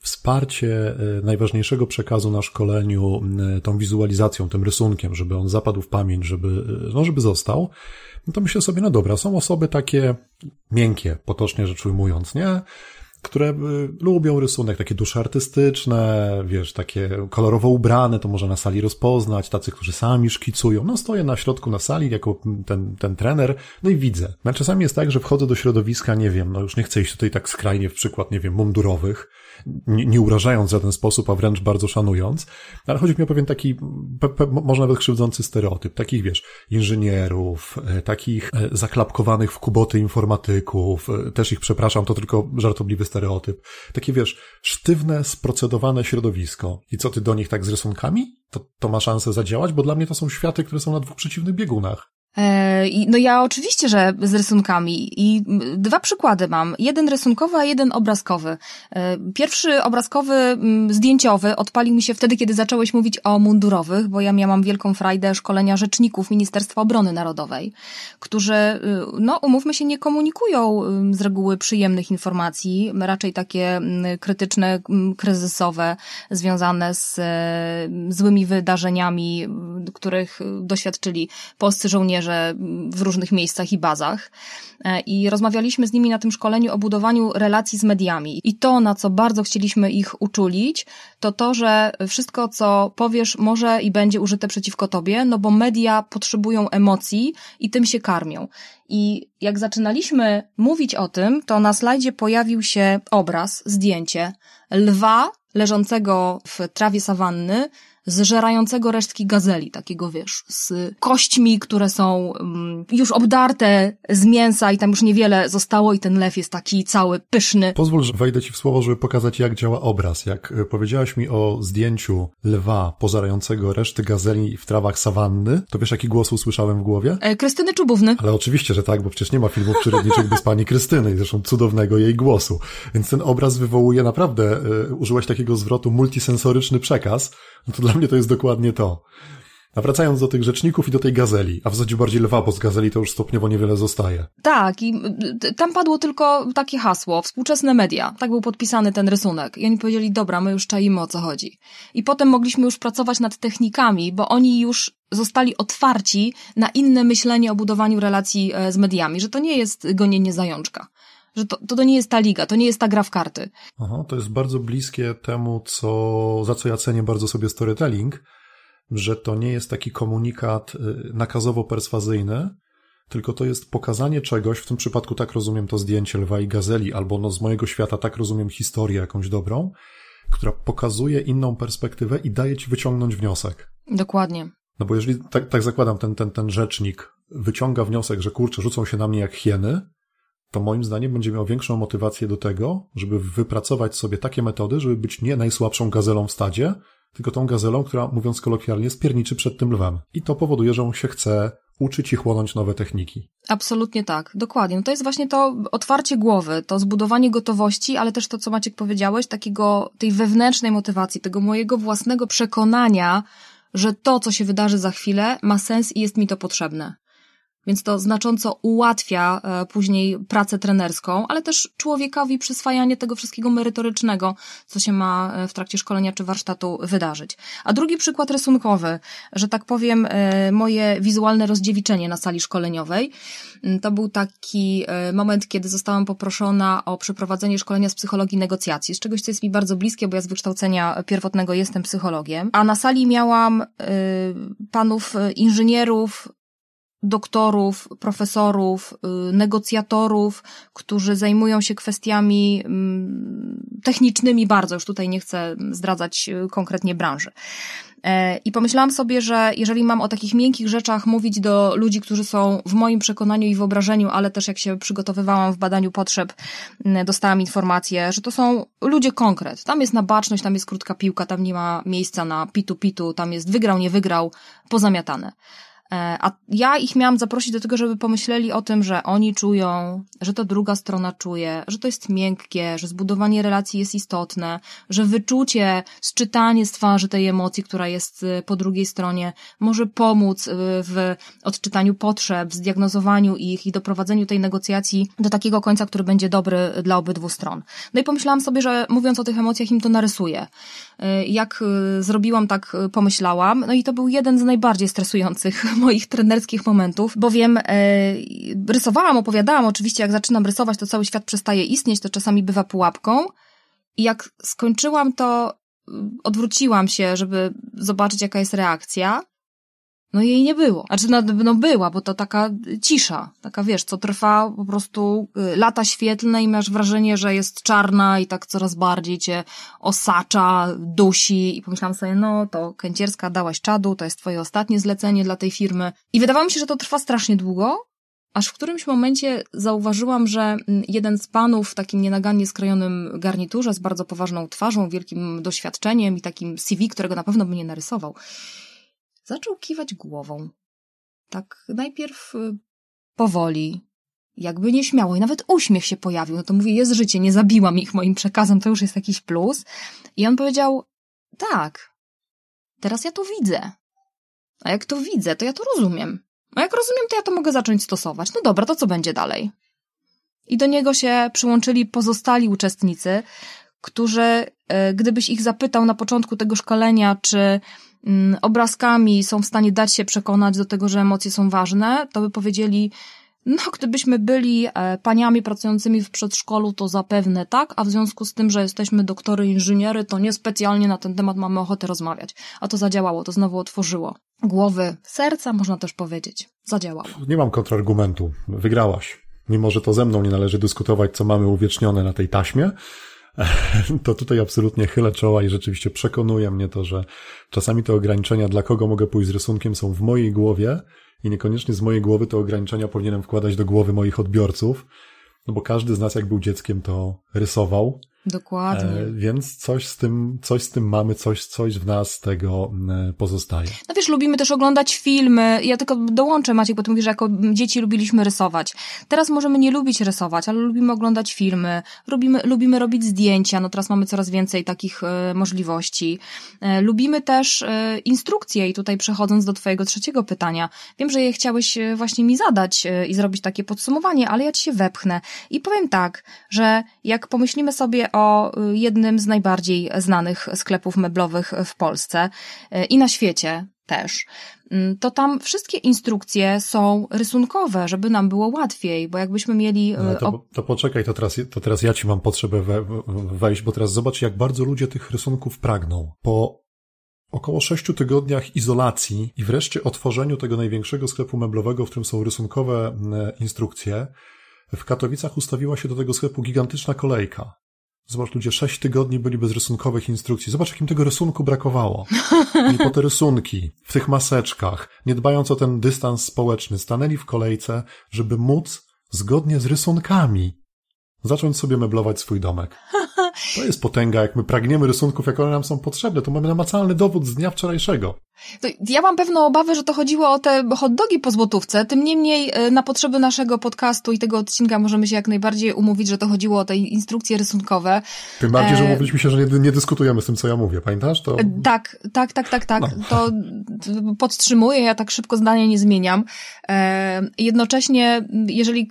wsparcie najważniejszego przekazu na szkoleniu tą wizualizacją, tym rysunkiem, żeby on zapadł w pamięć, żeby, no żeby został, no to myślę sobie, no dobra, są osoby takie miękkie, potocznie rzecz ujmując, nie? Które y, lubią rysunek, takie dusze artystyczne, wiesz, takie kolorowo ubrane, to można na sali rozpoznać, tacy, którzy sami szkicują. No stoję na środku na sali jako ten, ten trener, no i widzę. No, czasami jest tak, że wchodzę do środowiska, nie wiem, no już nie chcę iść tutaj tak skrajnie w przykład, nie wiem, mundurowych, nie, nie urażając w żaden sposób, a wręcz bardzo szanując, ale chodzi mi o pewien taki, pe, pe, może nawet krzywdzący stereotyp, takich, wiesz, inżynierów, e, takich e, zaklapkowanych w kuboty informatyków, e, też ich przepraszam, to tylko żartobliwy stereotyp. Takie, wiesz, sztywne, sprocedowane środowisko. I co ty do nich tak z rysunkami? To, to ma szansę zadziałać, bo dla mnie to są światy, które są na dwóch przeciwnych biegunach. E, no ja oczywiście, że z rysunkami i dwa przykłady mam. Jeden rysunkowy, a jeden obrazkowy. E, pierwszy obrazkowy, zdjęciowy odpalił mi się wtedy, kiedy zacząłeś mówić o mundurowych, bo ja miałam wielką frajdę szkolenia rzeczników Ministerstwa Obrony Narodowej, którzy, y, no umówmy się, nie komunikują z reguły przyjemnych informacji, raczej takie krytyczne, kryzysowe, związane z e, złymi wydarzeniami, których doświadczyli polscy żołnierze żołnierze w różnych miejscach i bazach. E, I rozmawialiśmy z nimi na tym szkoleniu o budowaniu relacji z mediami. I to, na co bardzo chcieliśmy ich uczulić, to to, że wszystko, co powiesz, może i będzie użyte przeciwko tobie, no bo media potrzebują emocji i tym się karmią. I jak zaczynaliśmy mówić o tym, to na slajdzie pojawił się obraz, zdjęcie lwa leżącego w trawie sawanny, zżerającego resztki gazeli, takiego wiesz, z kośćmi, które są um, już obdarte z mięsa i tam już niewiele zostało i ten lew jest taki cały pyszny. Pozwól, że wejdę ci w słowo, żeby pokazać jak działa obraz. Jak e, powiedziałaś mi o zdjęciu lwa pożerającego reszty gazeli w trawach sawanny, to wiesz jaki głos usłyszałem w głowie? E, Krystyny Czubówny. Ale oczywiście, że tak, bo przecież nie ma filmów przyrodniczych bez pani Krystyny i zresztą cudownego jej głosu. Więc ten obraz wywołuje naprawdę, y, użyłaś takiego zwrotu multisensoryczny przekaz, no to dla mnie to jest dokładnie to. A wracając do tych rzeczników i do tej gazeli, a w zasadzie bardziej lwa, bo z gazeli to już stopniowo niewiele zostaje. Tak, i tam padło tylko takie hasło, współczesne media. Tak był podpisany ten rysunek. I oni powiedzieli, dobra, my już czajmy o co chodzi. I potem mogliśmy już pracować nad technikami, bo oni już zostali otwarci na inne myślenie o budowaniu relacji e, z mediami, że to nie jest gonienie zajączka że to, to, to nie jest ta liga, to nie jest ta gra w karty. Aha, to jest bardzo bliskie temu, co, za co ja cenię bardzo sobie storytelling, że to nie jest taki komunikat y, nakazowo-perswazyjny, tylko to jest pokazanie czegoś, w tym przypadku tak rozumiem to zdjęcie lwa i gazeli, albo no z mojego świata tak rozumiem historię jakąś dobrą, która pokazuje inną perspektywę i daje ci wyciągnąć wniosek. Dokładnie. No bo jeżeli, tak, tak zakładam, ten, ten, ten rzecznik wyciąga wniosek, że kurczę, rzucą się na mnie jak hieny, to moim zdaniem będzie miał większą motywację do tego, żeby wypracować sobie takie metody, żeby być nie najsłabszą gazelą w stadzie, tylko tą gazelą, która, mówiąc kolokwialnie, spierniczy przed tym lwem. I to powoduje, że on się chce uczyć i chłonąć nowe techniki. Absolutnie tak, dokładnie. No to jest właśnie to otwarcie głowy, to zbudowanie gotowości, ale też to, co Maciek powiedziałeś, takiego, tej wewnętrznej motywacji, tego mojego własnego przekonania, że to, co się wydarzy za chwilę, ma sens i jest mi to potrzebne. Więc to znacząco ułatwia e, później pracę trenerską, ale też człowiekowi przyswajanie tego wszystkiego merytorycznego, co się ma e, w trakcie szkolenia czy warsztatu wydarzyć. A drugi przykład rysunkowy, że tak powiem, e, moje wizualne rozdziewiczenie na sali szkoleniowej. Mm, to był taki moment, kiedy zostałam poproszona o przeprowadzenie szkolenia z psychologii negocjacji, z czegoś, co jest mi bardzo bliskie, bo ja z wykształcenia pierwotnego jestem psychologiem. A na sali miałam panów inżynierów, doktorów, profesorów, y, negocjatorów, którzy zajmują się kwestiami mm, technicznymi bardzo, już tutaj nie chcę zdradzać y, konkretnie branży. E, I pomyślałam sobie, że jeżeli mam o takich miękkich rzeczach mówić do ludzi, którzy są w moim przekonaniu i wyobrażeniu, ale też jak się przygotowywałam w badaniu potrzeb, dostałam informację, że to są ludzie konkret. Tam jest na baczność, tam jest krótka piłka, tam nie ma miejsca na pitu-pitu, tam jest wygrał, nie wygrał, pozamiatane. E, a ja ich miałam zaprosić do tego, żeby pomyśleli o tym, że oni czują, że to druga strona czuje, że to jest miękkie, że zbudowanie relacji jest istotne, że wyczucie, sczytanie z twarzy tej emocji, która jest y, po drugiej stronie, może pomóc y, w odczytaniu potrzeb, zdiagnozowaniu ich i doprowadzeniu tej negocjacji do takiego końca, który będzie dobry dla obydwu stron. No i pomyślałam sobie, że mówiąc o tych emocjach im to narysuję. Y, jak zrobiłam, tak pomyślałam. No i to był jeden z najbardziej stresujących moich trenerskich momentów, bowiem e, rysowałam, opowiadałam oczywiście, jak zaczynam rysować, to cały świat przestaje istnieć, to czasami bywa pułapką. I jak skończyłam to, odwróciłam się, żeby zobaczyć, jaka jest reakcja. No jej nie było. Znaczy, no, no była, bo to taka cisza, taka wiesz, co trwa po prostu y, lata świetlne i masz wrażenie, że jest czarna i tak coraz bardziej cię osacza, dusi i pomyślałam sobie, no to Kęcierska dałaś czadu, to jest twoje ostatnie zlecenie dla tej firmy. I wydawało mi się, że to trwa strasznie długo, aż w którymś momencie zauważyłam, że mm, jeden z panów w takim nienagannie skrojonym garniturze z bardzo poważną twarzą, wielkim doświadczeniem i takim CV, którego na pewno by nie narysował, zaczął kiwać głową. Tak najpierw y, powoli, jakby nieśmiało i nawet uśmiech się pojawił. No to mówię, jest życie, nie zabiłam ich moim przekazem, to już jest jakiś plus. I on powiedział, tak, teraz ja to widzę. A jak to widzę, to ja to rozumiem. A jak rozumiem, to ja to mogę zacząć stosować. No dobra, to co będzie dalej? I do niego się przyłączyli pozostali uczestnicy, którzy, y, gdybyś ich zapytał na początku tego szkolenia, czy obrazkami są w stanie dać się przekonać do tego, że emocje są ważne, to by powiedzieli, no, gdybyśmy byli e, paniami pracującymi w przedszkolu, to zapewne tak, a w związku z tym, że jesteśmy doktory inżyniery, to niespecjalnie na ten temat mamy ochotę rozmawiać. A to zadziałało, to znowu otworzyło głowy, serca, można też powiedzieć. Zadziałało. Nie mam kontrargumentu. Wygrałaś. Mimo, że to ze mną nie należy dyskutować, co mamy uwiecznione na tej taśmie, to tutaj absolutnie chylę czoła i rzeczywiście przekonuje mnie to, że czasami te ograniczenia, dla kogo mogę pójść z rysunkiem, są w mojej głowie i niekoniecznie z mojej głowy te ograniczenia powinienem wkładać do głowy moich odbiorców, no bo każdy z nas, jak był dzieckiem, to rysował. Dokładnie. E, więc coś z tym, coś z tym mamy, coś, coś w nas tego e, pozostaje. No wiesz, lubimy też oglądać filmy. Ja tylko dołączę, Maciek, bo ty mówisz, że jako dzieci lubiliśmy rysować. Teraz możemy nie lubić rysować, ale lubimy oglądać filmy, lubimy, lubimy robić zdjęcia. No teraz mamy coraz więcej takich e, możliwości. E, lubimy też e, instrukcje i tutaj przechodząc do twojego trzeciego pytania. Wiem, że je chciałeś e, właśnie mi zadać i zrobić takie podsumowanie, ale ja ci się wepchnę i powiem tak, że jak pomyślimy sobie o jednym z najbardziej znanych sklepów meblowych w Polsce y, i na świecie też, mm, to tam wszystkie instrukcje są rysunkowe, żeby nam było łatwiej, bo jakbyśmy mieli... No, to, to, poczekaj, to teraz, to teraz ja ci mam potrzebę we, wejść, bo teraz zobacz, jak bardzo ludzie tych rysunków pragną. Po około sześciu tygodniach izolacji i wreszcie otworzeniu tego największego sklepu meblowego, w którym są rysunkowe instrukcje, w Katowicach ustawiła się do tego sklepu gigantyczna kolejka. Zobacz, ludzie sześć tygodni byli bez rysunkowych instrukcji. Zobacz, jakim tego rysunku brakowało. I po te rysunki, w tych maseczkach, nie dbając o ten dystans społeczny, stanęli w kolejce, żeby móc, zgodnie z rysunkami, zacząć sobie meblować swój domek. To jest potęga, jak my pragniemy rysunków, jak one nam są potrzebne, to mamy namacalny dowód z dnia wczorajszego. Ja mam pewną obawę, że to chodziło o te hot dogi po złotówce. Tym niemniej e, na potrzeby naszego podcastu i tego odcinka możemy się jak najbardziej umówić, że to chodziło o te instrukcje rysunkowe. Tym bardziej, że e, umówiliśmy się, że nie, nie dyskutujemy z tym, co ja mówię. Pamiętasz to? E, tak, tak, tak, tak, tak. No. To podtrzymuję, ja tak szybko zdanie nie zmieniam. Jednocześnie, jeżeli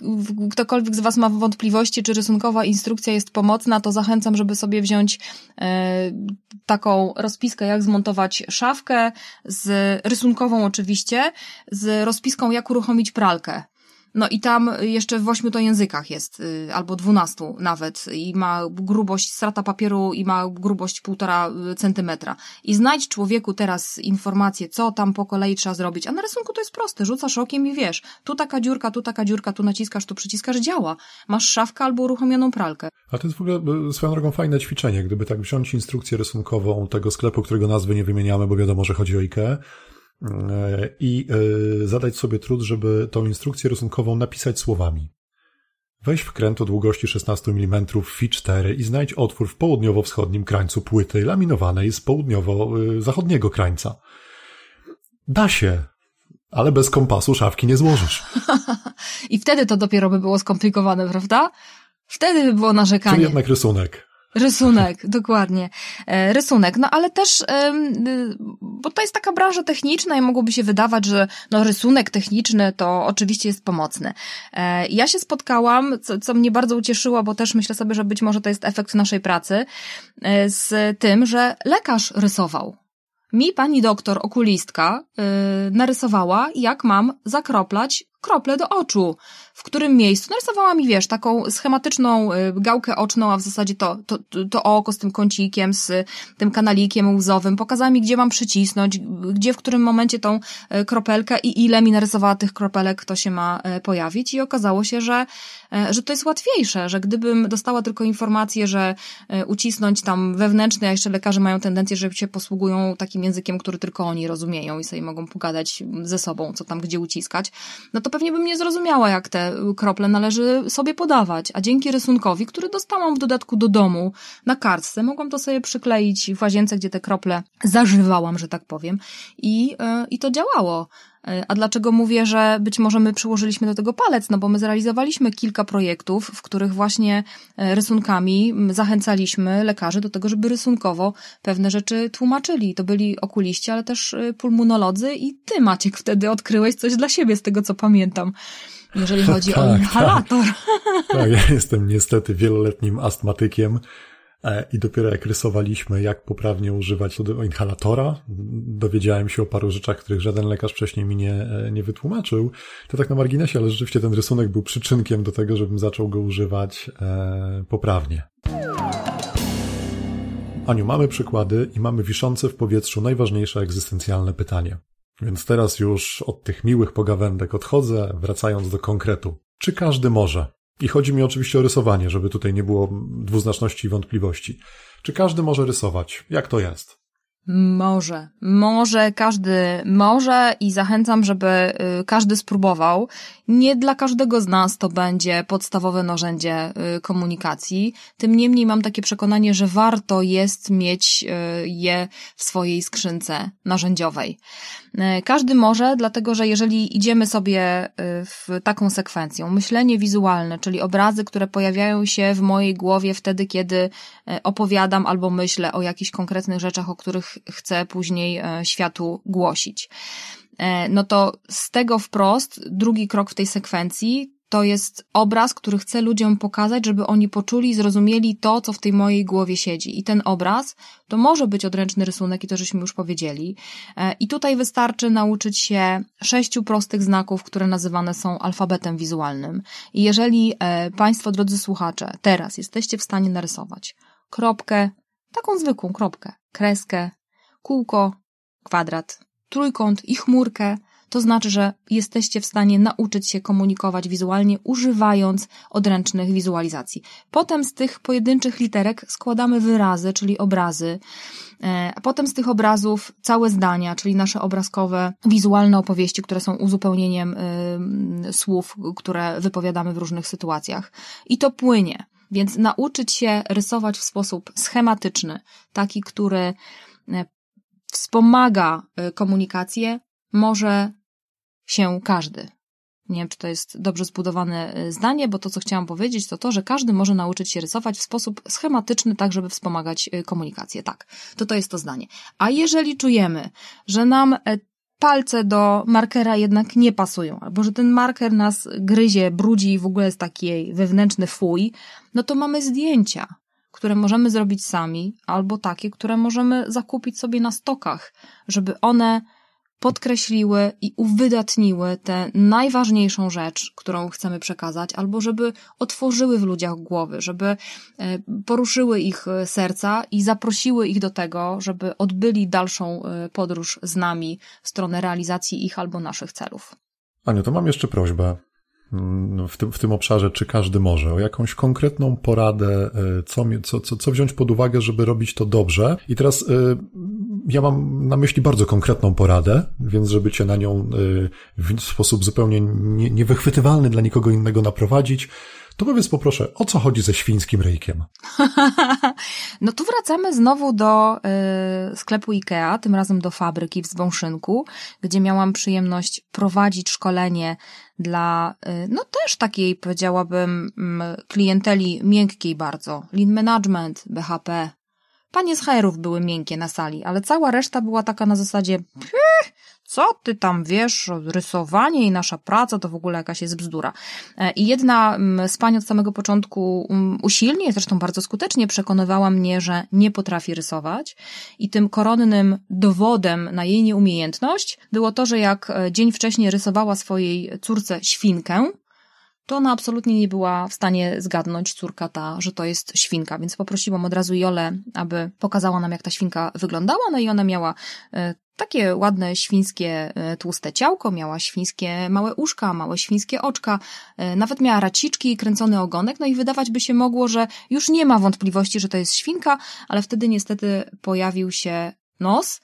ktokolwiek z Was ma wątpliwości, czy rysunkowa instrukcja jest pomocna, to zachęcam, żeby sobie wziąć taką rozpiskę, jak zmontować szafkę, z rysunkową oczywiście, z rozpiską jak uruchomić pralkę. No i tam jeszcze w ośmiu to językach jest, y, albo dwunastu nawet, i ma grubość strata papieru i ma grubość półtora y, centymetra. I znajdź człowieku teraz informację, co tam po kolei trzeba zrobić. A na rysunku to jest proste, rzucasz okiem i wiesz, tu taka dziurka, tu taka dziurka, tu naciskasz, tu przyciskasz, działa. Masz szafkę albo uruchomioną pralkę. A to jest w ogóle y, swoją drogą fajne ćwiczenie, gdyby tak wziąć instrukcję rysunkową tego sklepu, którego nazwy nie wymieniamy, bo wiadomo, że chodzi o IKEA, i e, zadać sobie trud, żeby tą instrukcję rysunkową napisać słowami. Weź wkręt o długości 16 mm Fi 4 i znajdź otwór w południowo-wschodnim krańcu płyty laminowanej z południowo-zachodniego krańca. Da się, ale bez kompasu szafki nie złożysz. I wtedy to dopiero by było skomplikowane, prawda? Wtedy by było narzekanie. Czy jednak rysunek. Rysunek, dokładnie. E, rysunek, no ale też, bo to jest taka branża techniczna i mogłoby się wydawać, że no rysunek techniczny to oczywiście jest pomocny. E, ja się spotkałam, co, co mnie bardzo ucieszyło, bo też myślę sobie, że być może to jest efekt naszej pracy, e, z tym, że lekarz rysował. Mi pani doktor, okulistka, yy, narysowała, jak mam zakroplać krople do oczu w którym miejscu. Narysowała mi, wiesz, taką schematyczną y, gałkę oczną, a w zasadzie to, to, to oko z tym kącikiem, z tym kanalikiem łzowym. Pokazała mi, gdzie mam przycisnąć, gdzie w którym momencie tą y, kropelkę i ile mi narysowała tych kropelek, to się ma y, pojawić. I okazało się, że, że to jest łatwiejsze, że gdybym dostała tylko informację, że ucisnąć tam wewnętrzne, a jeszcze lekarze mają tendencję, że się posługują takim językiem, który tylko oni rozumieją i sobie mogą pogadać ze sobą, co tam gdzie uciskać, no to pewnie bym nie zrozumiała, jak te krople należy sobie podawać, a dzięki rysunkowi, który dostałam w dodatku do domu na kartce, mogłam to sobie przykleić w łazience, gdzie te krople zażywałam, że tak powiem i, e, i to działało. E, a dlaczego mówię, że być może my przyłożyliśmy do tego palec? No bo my zrealizowaliśmy kilka projektów, w których właśnie e, rysunkami zachęcaliśmy lekarzy do tego, żeby rysunkowo pewne rzeczy tłumaczyli. To byli okuliści, ale też pulmonolodzy i ty, Maciek, wtedy odkryłeś coś dla siebie, z tego co pamiętam jeżeli chodzi tak, o inhalator. Tak. tak, ja jestem niestety wieloletnim astmatykiem e, i dopiero jak rysowaliśmy, jak poprawnie używać inhalatora, dowiedziałem się o paru rzeczach, których żaden lekarz wcześniej mi nie, e, nie wytłumaczył. To tak na marginesie, ale rzeczywiście ten rysunek był przyczynkiem do tego, żebym zaczął go używać e, poprawnie. Aniu, mamy przykłady i mamy wiszące w powietrzu najważniejsze egzystencjalne pytanie. Więc teraz już od tych miłych pogawędek odchodzę, wracając do konkretu. Czy każdy może? I chodzi mi oczywiście o rysowanie, żeby tutaj nie było dwuznaczności i wątpliwości. Czy każdy może rysować? Jak to jest? Może, może każdy może i zachęcam, żeby y, każdy spróbował. Nie dla każdego z nas to będzie podstawowe narzędzie y, komunikacji. Tym niemniej mam takie przekonanie, że warto jest mieć y, je w swojej skrzynce narzędziowej. Każdy może, dlatego że jeżeli idziemy sobie w taką sekwencją, myślenie wizualne, czyli obrazy, które pojawiają się w mojej głowie wtedy, kiedy opowiadam albo myślę o jakichś konkretnych rzeczach, o których chcę później e, światu głosić. E, no to z tego wprost, drugi krok w tej sekwencji to jest obraz, który chcę ludziom pokazać, żeby oni poczuli i zrozumieli to, co w tej mojej głowie siedzi. I ten obraz to może być odręczny rysunek, i to żeśmy już powiedzieli. E, I tutaj wystarczy nauczyć się sześciu prostych znaków, które nazywane są alfabetem wizualnym. I jeżeli Państwo, drodzy słuchacze, teraz jesteście w stanie narysować kropkę, taką zwykłą kropkę, kreskę, kółko, kwadrat, trójkąt i chmurkę, to znaczy, że jesteście w stanie nauczyć się komunikować wizualnie, używając odręcznych wizualizacji. Potem z tych pojedynczych literek składamy wyrazy, czyli obrazy, e, potem z tych obrazów całe zdania, czyli nasze obrazkowe, wizualne opowieści, które są uzupełnieniem y, słów, które wypowiadamy w różnych sytuacjach. I to płynie. Więc nauczyć się rysować w sposób schematyczny, taki, który e, wspomaga komunikację, może się każdy. Nie wiem, czy to jest dobrze zbudowane y, zdanie, bo to, co chciałam powiedzieć, to to, że każdy może nauczyć się rysować w sposób schematyczny, tak, żeby wspomagać y, komunikację. Tak, to to jest to zdanie. A jeżeli czujemy, że nam e, palce do markera jednak nie pasują, albo że ten marker nas gryzie, brudzi i w ogóle jest taki wewnętrzny fuj, no to mamy zdjęcia które możemy zrobić sami, albo takie, które możemy zakupić sobie na stokach, żeby one podkreśliły i uwydatniły tę najważniejszą rzecz, którą chcemy przekazać, albo żeby otworzyły w ludziach głowy, żeby e, poruszyły ich e, serca i zaprosiły ich do tego, żeby odbyli dalszą e, podróż z nami w stronę realizacji ich albo naszych celów. Aniu, to mam jeszcze prośbę. Mm, w tym, w tym obszarze, czy każdy może, o jakąś konkretną poradę, e, co, co, co, co wziąć pod uwagę, żeby robić to dobrze. I teraz e, ja mam na myśli bardzo konkretną poradę, więc żeby cię na nią e, w sposób zupełnie nie, niewychwytywalny dla nikogo innego naprowadzić, to powiedz poproszę, o co chodzi ze świńskim ryjkiem? no tu wracamy znowu do y, sklepu IKEA, tym razem do fabryki w Zwąszynku, gdzie miałam przyjemność prowadzić szkolenie dla, y, no też takiej, powiedziałabym, y, klienteli miękkiej bardzo. Lean Management, BHP. Panie z HR-ów były miękkie na sali, ale cała reszta była taka na zasadzie, co ty tam wiesz, rysowanie i nasza praca to w ogóle jakaś jest bzdura. E, I jedna mm, z pań od samego początku mm, usilnie, zresztą bardzo skutecznie przekonywała mnie, że nie potrafi rysować i tym koronnym dowodem na jej nieumiejętność było to, że jak e, dzień wcześniej rysowała swojej córce świnkę, to ona absolutnie nie była w stanie zgadnąć, córka ta, że to jest świnka, więc poprosiłam od razu Jolę, aby pokazała nam, jak ta świnka wyglądała, no i ona miała e, takie ładne świńskie e, tłuste ciałko, miała świńskie małe uszka, małe świńskie oczka, e, nawet miała raciczki i kręcony ogonek, no i wydawać by się mogło, że już nie ma wątpliwości, że to jest świnka, ale wtedy niestety pojawił się nos,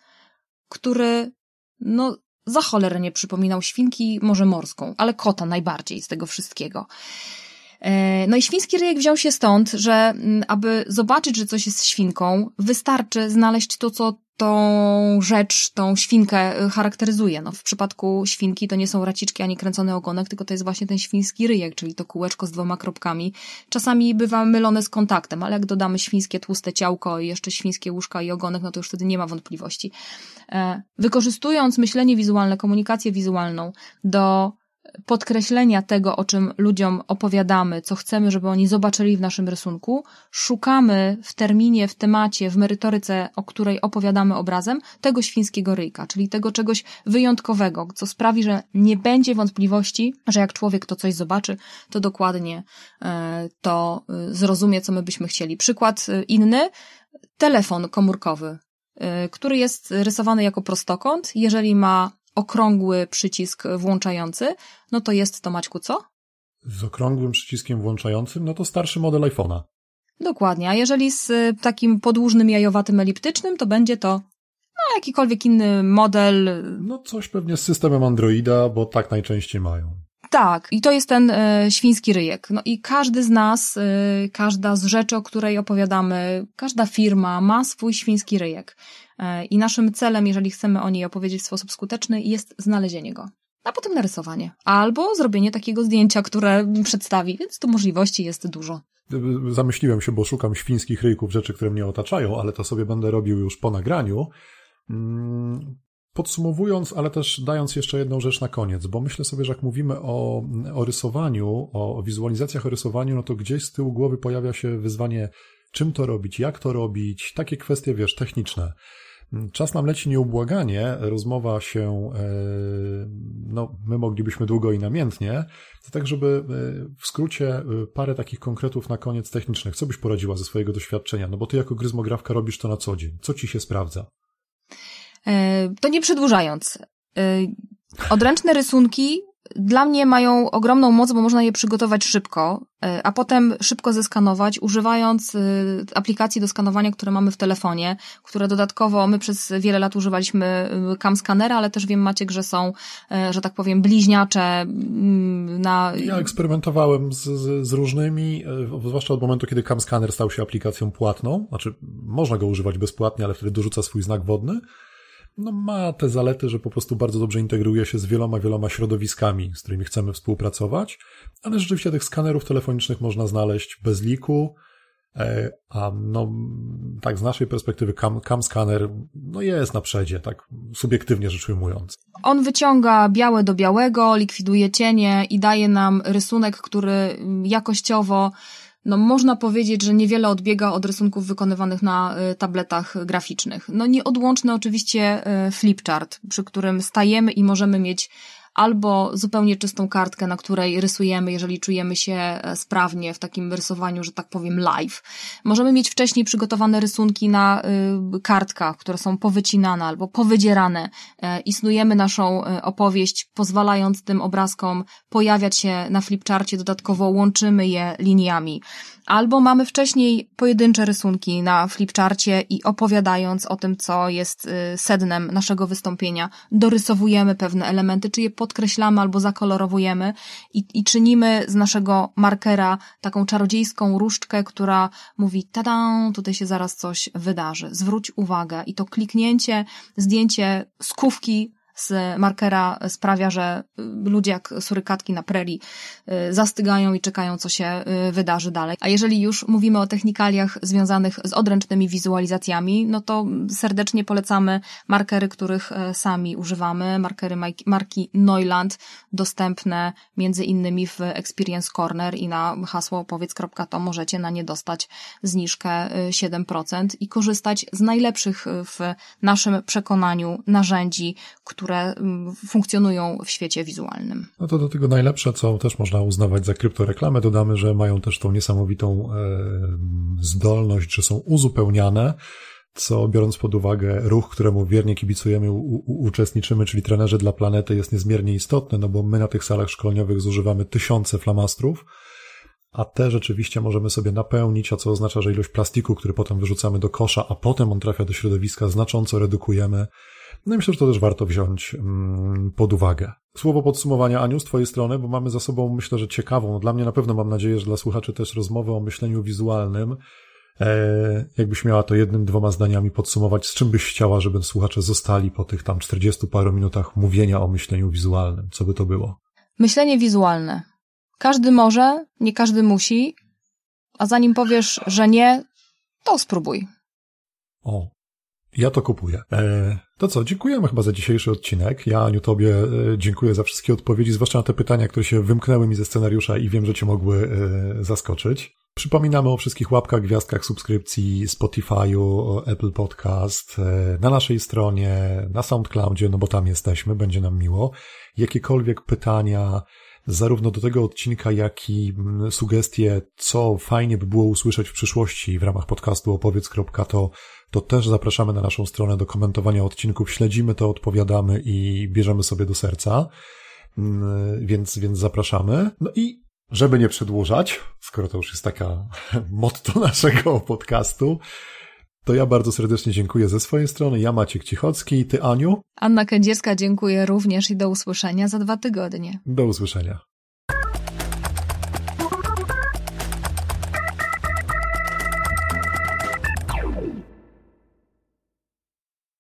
który no za cholerę nie przypominał świnki, może morską, ale kota najbardziej z tego wszystkiego. E, no i świński ryjek wziął się stąd, że mm, aby zobaczyć, że coś jest świnką, wystarczy znaleźć to, co tą rzecz, tą świnkę y, charakteryzuje. No, w przypadku świnki to nie są raciczki ani kręcony ogonek, tylko to jest właśnie ten świński ryjek, czyli to kółeczko z dwoma kropkami. Czasami bywa mylone z kontaktem, ale jak dodamy świńskie tłuste ciałko i jeszcze świńskie łóżka i ogonek, no to już wtedy nie ma wątpliwości. E, wykorzystując myślenie wizualne, komunikację wizualną do podkreślenia tego, o czym ludziom opowiadamy, co chcemy, żeby oni zobaczyli w naszym rysunku, szukamy w terminie, w temacie, w merytoryce, o której opowiadamy obrazem, tego świńskiego ryjka, czyli tego czegoś wyjątkowego, co sprawi, że nie będzie wątpliwości, że jak człowiek to coś zobaczy, to dokładnie e, to e, zrozumie, co my byśmy chcieli. Przykład e, inny, telefon komórkowy, który jest rysowany jako prostokąt. Jeżeli ma okrągły przycisk włączający, no to jest to Maćku co? z okrągłym przyciskiem włączającym, no to starszy model iPhone'a. Dokładnie, a jeżeli z y, takim podłużnym jajowatym eliptycznym, to będzie to no, jakikolwiek inny model. No coś pewnie z systemem Androida, bo tak najczęściej mają. Tak, i to jest ten y, świński ryjek. No i każdy z nas, y, każda z rzeczy, o której opowiadamy, każda firma ma swój świński ryjek. Y, I naszym celem, jeżeli chcemy o niej opowiedzieć w sposób skuteczny, jest znalezienie go. A potem narysowanie. Albo zrobienie takiego zdjęcia, które przedstawi, więc tu możliwości jest dużo. Zamyśliłem się, bo szukam świńskich ryjków, rzeczy, które mnie otaczają, ale to sobie będę robił już po nagraniu. Mm, podsumowując, ale też dając jeszcze jedną rzecz na koniec, bo myślę sobie, że jak mówimy o, o rysowaniu, o wizualizacjach o rysowaniu, no to gdzieś z tyłu głowy pojawia się wyzwanie, czym to robić, jak to robić, takie kwestie, wiesz, techniczne. Czas nam leci nieubłaganie, rozmowa się, e, no, my moglibyśmy długo i namiętnie, to tak, żeby e, w skrócie e, parę takich konkretów na koniec technicznych. Co byś poradziła ze swojego doświadczenia? No bo ty jako gryzmografka robisz to na co dzień. Co ci się sprawdza? To nie przedłużając. Odręczne rysunki dla mnie mają ogromną moc, bo można je przygotować szybko, e, a potem szybko zeskanować, używając e, aplikacji do skanowania, które mamy w telefonie, które dodatkowo my przez wiele lat używaliśmy e, cam skanera, ale też wiem Maciek, że są, że tak powiem, bliźniacze mm, na... Ja eksperymentowałem z, z, z różnymi, zwłaszcza od momentu, kiedy cam scanner stał się aplikacją płatną, znaczy można go używać bezpłatnie, ale wtedy dorzuca swój znak wodny, no ma te zalety, że po prostu bardzo dobrze integruje się z wieloma, wieloma środowiskami, z którymi chcemy współpracować, ale rzeczywiście tych skanerów telefonicznych można znaleźć bez liku, e, a no, tak z naszej perspektywy cam, cam scanner no jest na przedzie, tak subiektywnie rzecz ujmując. On wyciąga białe do białego, likwiduje cienie i daje nam rysunek, który jakościowo no można powiedzieć, że niewiele odbiega od rysunków wykonywanych na y, tabletach graficznych. No nieodłączny oczywiście y, flipchart, przy którym stajemy i możemy mieć albo zupełnie czystą kartkę, na której rysujemy, jeżeli czujemy się e, sprawnie w takim rysowaniu, że tak powiem, live. Możemy mieć wcześniej przygotowane rysunki na y, kartkach, które są powycinane albo powydzierane e, i snujemy naszą e, opowieść, pozwalając tym obrazkom pojawiać się na flipcharcie, dodatkowo łączymy je liniami. Albo mamy wcześniej pojedyncze rysunki na flipcharcie i opowiadając o tym, co jest y, sednem naszego wystąpienia, dorysowujemy pewne elementy, czy je podkreślamy albo zakolorowujemy i, i czynimy z naszego markera taką czarodziejską różdżkę, która mówi tada, tutaj się zaraz coś wydarzy. Zwróć uwagę i to kliknięcie, zdjęcie skówki z markera sprawia, że y, ludzie jak surykatki na prerii y, zastygają i czekają, co się y, wydarzy dalej. A jeżeli już mówimy o technikaliach związanych z odręcznymi wizualizacjami, no to serdecznie polecamy markery, których sami używamy, markery marki Neuland, dostępne między innymi w Experience Corner i na hasło powiedz.to możecie na nie dostać zniżkę 7% i korzystać z najlepszych w naszym przekonaniu narzędzi, które które mm, funkcjonują w świecie wizualnym. No to do tego najlepsze, co też można uznawać za kryptoreklamę, dodamy, że mają też tą niesamowitą e, zdolność, że są uzupełniane co biorąc pod uwagę ruch, któremu wiernie kibicujemy, u, u, uczestniczymy, czyli trenerzy dla planety, jest niezmiernie istotny, no bo my na tych salach szkoleniowych zużywamy tysiące flamastrów, a te rzeczywiście możemy sobie napełnić, a co oznacza, że ilość plastiku, który potem wyrzucamy do kosza, a potem on trafia do środowiska, znacząco redukujemy. No i myślę, że to też warto wziąć mm, pod uwagę. Słowo podsumowania, Aniu, z Twojej strony, bo mamy za sobą, myślę, że ciekawą, no dla mnie na pewno mam nadzieję, że dla słuchaczy też rozmowę o myśleniu wizualnym. E, jakbyś miała to jednym, dwoma zdaniami podsumować, z czym byś chciała, żeby słuchacze zostali po tych tam 40 paru minutach mówienia o myśleniu wizualnym? Co by to było? Myślenie wizualne. Każdy może, nie każdy musi, a zanim powiesz, że nie, to spróbuj. O, ja to kupuję. E, to co, dziękujemy chyba za dzisiejszy odcinek. Ja, Aniu, Tobie e, dziękuję za wszystkie odpowiedzi, zwłaszcza na te pytania, które się wymknęły mi ze scenariusza i wiem, że Cię mogły e, zaskoczyć. Przypominamy o wszystkich łapkach, gwiazdkach, subskrypcji Spotify'u, Apple Podcast, e, na naszej stronie, na SoundCloudzie, no bo tam jesteśmy, będzie nam miło. Jakiekolwiek pytania, zarówno do tego odcinka, jak i mm, sugestie, co fajnie by było usłyszeć w przyszłości w ramach podcastu opowiedz.to, to też zapraszamy na naszą stronę do komentowania odcinków. Śledzimy to, odpowiadamy i bierzemy sobie do serca. Mm, więc, więc zapraszamy. No i Żeby nie przedłużać, skoro to już jest taka motto naszego podcastu, to ja bardzo serdecznie dziękuję ze swojej strony. Ja Maciek Cichocki, ty Aniu. Anna Kędzierska dziękuję również i do usłyszenia za dwa tygodnie. Do usłyszenia.